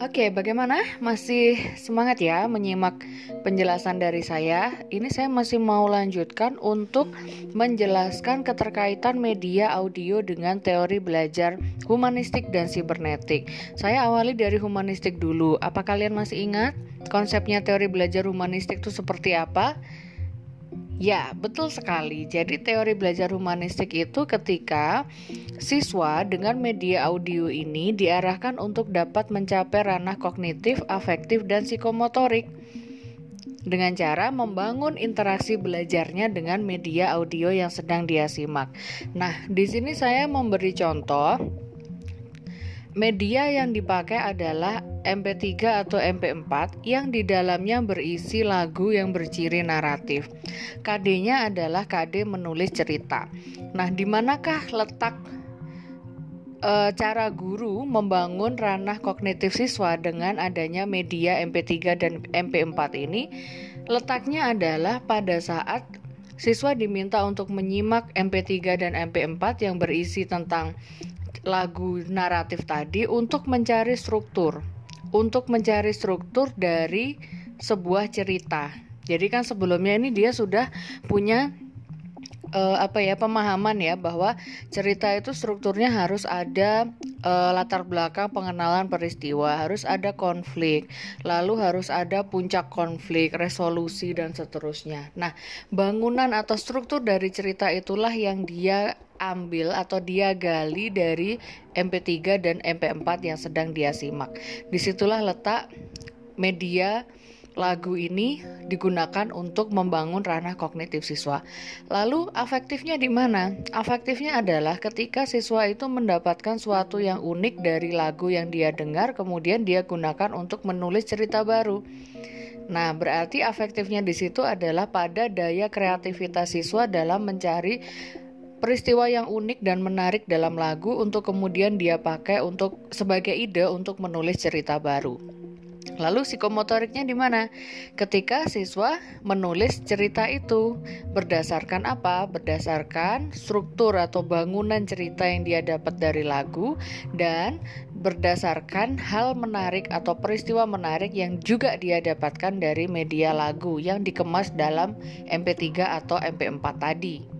Oke, bagaimana? Masih semangat ya menyimak penjelasan dari saya? Ini saya masih mau lanjutkan untuk menjelaskan keterkaitan media audio dengan teori belajar humanistik dan sibernetik. Saya awali dari humanistik dulu. Apa kalian masih ingat konsepnya teori belajar humanistik itu seperti apa? Ya, betul sekali. Jadi teori belajar humanistik itu ketika siswa dengan media audio ini diarahkan untuk dapat mencapai ranah kognitif, afektif, dan psikomotorik dengan cara membangun interaksi belajarnya dengan media audio yang sedang dia simak. Nah, di sini saya memberi contoh Media yang dipakai adalah MP3 atau MP4 yang di dalamnya berisi lagu yang berciri naratif. KD-nya adalah KD menulis cerita. Nah, di manakah letak e, cara guru membangun ranah kognitif siswa dengan adanya media MP3 dan MP4 ini? Letaknya adalah pada saat siswa diminta untuk menyimak MP3 dan MP4 yang berisi tentang lagu naratif tadi untuk mencari struktur, untuk mencari struktur dari sebuah cerita. Jadi kan sebelumnya ini dia sudah punya uh, apa ya pemahaman ya bahwa cerita itu strukturnya harus ada uh, latar belakang pengenalan peristiwa, harus ada konflik, lalu harus ada puncak konflik, resolusi dan seterusnya. Nah, bangunan atau struktur dari cerita itulah yang dia ambil atau dia gali dari MP3 dan MP4 yang sedang dia simak. Di situlah letak media lagu ini digunakan untuk membangun ranah kognitif siswa. Lalu afektifnya di mana? Afektifnya adalah ketika siswa itu mendapatkan suatu yang unik dari lagu yang dia dengar, kemudian dia gunakan untuk menulis cerita baru. Nah, berarti afektifnya di situ adalah pada daya kreativitas siswa dalam mencari peristiwa yang unik dan menarik dalam lagu untuk kemudian dia pakai untuk sebagai ide untuk menulis cerita baru. Lalu psikomotoriknya di mana? Ketika siswa menulis cerita itu berdasarkan apa? Berdasarkan struktur atau bangunan cerita yang dia dapat dari lagu dan berdasarkan hal menarik atau peristiwa menarik yang juga dia dapatkan dari media lagu yang dikemas dalam MP3 atau MP4 tadi.